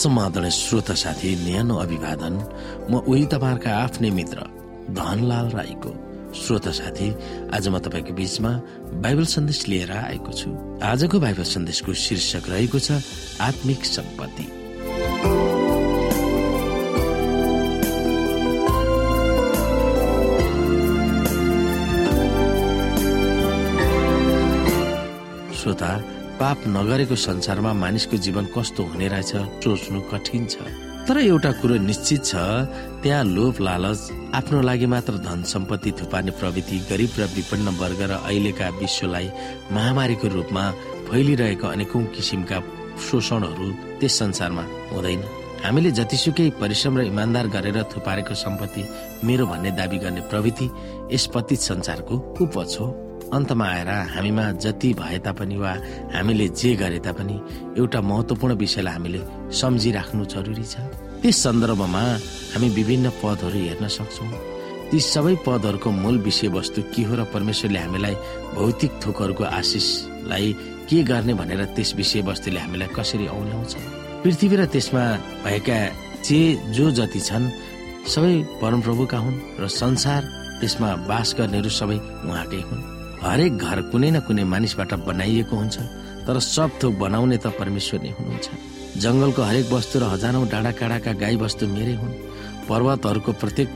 समाधान श्रोता साथी न्यानो अभिवादन म उही तपाईँहरूका आफ्नै मित्र धनलाल राईको श्रोता साथी। आज म तपाईँको बीचमा बाइबल सन्देश लिएर आएको छु। आजको बाइबल सन्देशको शीर्षक रहेको छ आत्मिक सम्पत्ति। श्रोता पाप नगरेको संसारमा मानिसको जीवन कस्तो हुने रहेछ सोच्नु कठिन छ। तर एउटा कुरो निश्चित छ त्यहाँ लोभ लालच आफ्नो लागि मात्र धन सम्पत्ति थुपार्ने प्रवृत्ति गरिब र विपन्न वर्ग र अहिलेका विश्वलाई महामारीको रूपमा फैलिरहेको अनेकौं किसिमका शोषणहरू त्यस संसारमा हुँदैन। हामीले जतिसुकै परिश्रम र इमान्दार गरेर थुपारेको सम्पत्ति मेरो भन्ने दावी गर्ने प्रवृत्ति यस पतित संसारको उपज हो। अन्तमा आएर हामीमा जति भए तापनि वा हामीले जे गरे तापनि एउटा महत्वपूर्ण विषयलाई हामीले सम्झिराख्नु जरुरी छ। त्यस सन्दर्भमा हामी विभिन्न पदहरू हेर्न सक्छौँ। ती सबै पदहरूको मूल विषयवस्तु के हो र परमेश्वरले हामीलाई भौतिक थोकहरूको आशिषलाई के गर्ने भनेर त्यस विषयवस्तुले हामीलाई कसरी औल्याउँछ पृथ्वी र त्यसमा भएका जे जो जति छन् सबै परमप्रभुका हुन् र संसार त्यसमा बास गर्नेहरू सबै उहाँकै हुन्। हरेक घर कुनै न कुनै मानिसबाट बनाइएको हुन्छ तर सब थोक बनाउने त परमेश्वर नै हुनुहुन्छ। जङ्गलको हरेक वस्तु र हजारौं डाँडा काँडाका गाई वस्तु मेरै हुन्। पर्वतहरूको प्रत्येक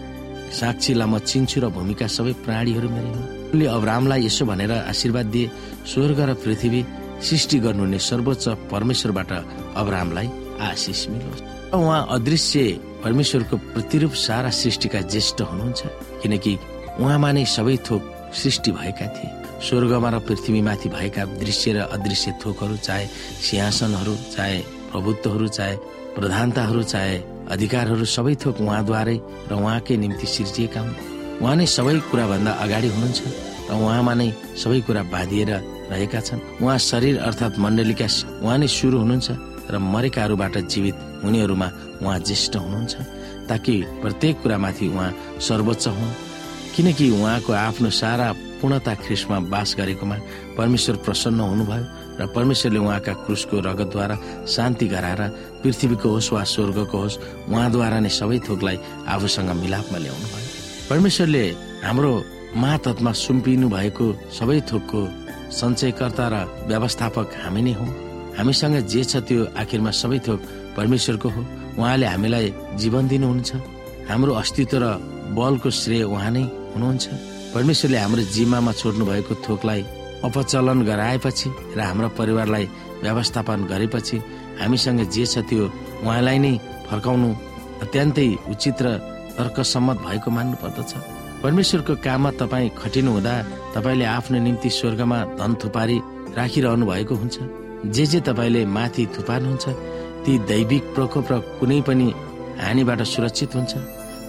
साक्षी लामा चिन्छु र भूमिका सबै प्राणीहरू मेरै हुन्। उनले अब्रामलाई यसो भनेर आशीर्वाद दिए स्वर्ग र पृथ्वी सृष्टि गर्नुहुने सर्वोच्च परमेश्वरबाट अब्रामलाई आशिष मिलोस्। उहाँ अदृश्य परमेश्वरको प्रतिरूप सारा सृष्टिका ज्येष्ठ हुनुहुन्छ किनकि उहाँमा नै सबै थोक सृष्टि भएका थिए। स्वर्गमा र पृथ्वीमाथि भएका दृश्य र अदृश्य थोकहरू चाहे सिंहासनहरू चाहे प्रभुत्वहरू चाहे प्रधानताहरू चाहे अधिकारहरू सबै थोक उहाँद्वारै र उहाँकै निम्ति सिर्जिएका हुन्। उहाँ नै सबै कुराभन्दा अगाडि हुनुहुन्छ र उहाँमा नै सबै कुरा बाँधिएर रहेका छन्। उहाँ शरीर अर्थात् मण्डलीका उहाँ नै सुरु हुनुहुन्छ र मरेकाहरूबाट जीवित हुनेहरूमा उहाँ ज्येष्ठ हुनुहुन्छ ताकि प्रत्येक कुरामाथि उहाँ सर्वोच्च हुन्। किनकि उहाँको आफ्नो सारा पूर्णता ख्रिसमा बास गरेकोमा परमेश्वर प्रसन्न हुनुभयो र परमेश्वरले उहाँका क्रुसको रगतद्वारा शान्ति गराएर पृथ्वीको होस् वा स्वर्गको होस् उहाँद्वारा नै सबै थोकलाई आफूसँग मिलापमा ल्याउनु भयो। परमेश्वरले हाम्रो महातत्मा सुम्पिनु भएको सबै थोकको सञ्चयकर्ता र व्यवस्थापक हामी नै हौ। हामीसँग जे छ त्यो आखिरमा सबै थोक परमेश्वरको हो। उहाँले हामीलाई जीवन दिनुहुन्छ। हाम्रो अस्तित्व र बलको श्रेय उहाँ नै हुनुहुन्छ। परमेश्वरले हाम्रो जिम्मामा छोड्नु भएको थोकलाई अपचलन गराएपछि र हाम्रो परिवारलाई व्यवस्थापन गरेपछि हामीसँग जे छ त्यो उहाँलाई नै फर्काउनु अत्यन्तै उचित र तर्कसम्मत भएको मान्नु पर्दछ परमेश्वरको काममा तपाईँ खटिनु हुँदा तपाईँले आफ्नो निम्ति स्वर्गमा धन थुपारी राखिरहनु भएको हुन्छ। जे जे तपाईँले माथि थुपार्नुहुन्छ ती दैविक प्रकोप र कुनै पनि हानिबाट सुरक्षित हुन्छ।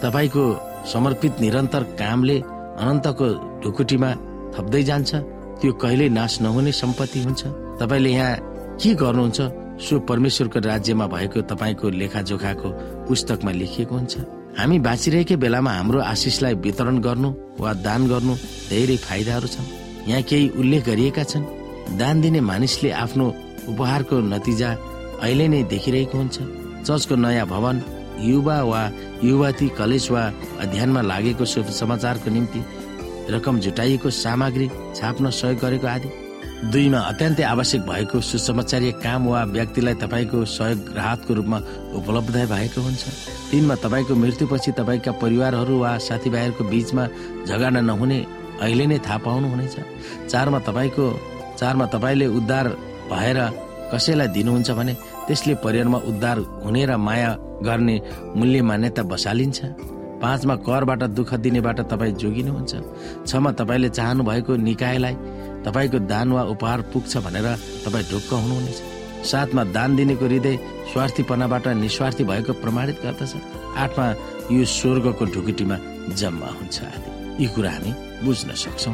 तपाईँको समर्पित निरन्तर कामले अनन्तको ढुकुटीमा थप्दै जान्छ। त्यो कहिल्यै नाश नहुने सम्पत्ति हुन्छ। तपाईँले यहाँ के गर्नुहुन्छ? सो परमेश्वरको राज्यमा भएको तपाईँको लेखाजोखाको पुस्तकमा लेखिएको हुन्छ। हामी बाँचिरहेकै बेलामा हाम्रो आशिषलाई वितरण गर्नु वा दान गर्नु धेरै फाइदाहरू छन्। यहाँ केही उल्लेख गरिएका छन्। दान दिने मानिसले आफ्नो उपहारको नतिजा अहिले नै देखिरहेको हुन्छ। चर्चको नयाँ भवन युवा वा युवती कलेज वा अध्ययनमा लागेको समाचारको निम्ति रकम जुटाइएको सामग्री छाप्न सहयोग गरेको आदि। दुईमा अत्यन्तै आवश्यक भएको सुसमाचारीय काम वा व्यक्तिलाई तपाईँको सहयोग राहतको रूपमा उपलब्ध भएको हुन्छ। तिनमा तपाईँको मृत्युपछि तपाईँका परिवारहरू वा साथीभाइहरूको बीचमा झगडा नहुने अहिले नै थाहा पाउनुहुनेछ। चारमा तपाईँको चारमा तपाईँले उद्धार भएर कसैलाई दिनुहुन्छ भने त्यसले परिवारमा उद्धार हुने र माया गर्ने मूल्य मान्यता बसालिन्छ। पाँचमा करबाट दुःख दिनेबाट तपाईँ जोगिनुहुन्छ। छमा तपाईँले चाहनु भएको निकायलाई तपाईँको दान वा उपहार पुग्छ भनेर तपाईँ ढुक्क हुनुहुनेछ। साथमा दान दिनेको हृदय स्वार्थीपनाबाट निस्वार्थी भएको प्रमाणित गर्दछ। आठमा यो स्वर्गको ढुकुटीमा जम्मा हुन्छ आदि। यी कुरा हामी बुझ्न सक्छौँ।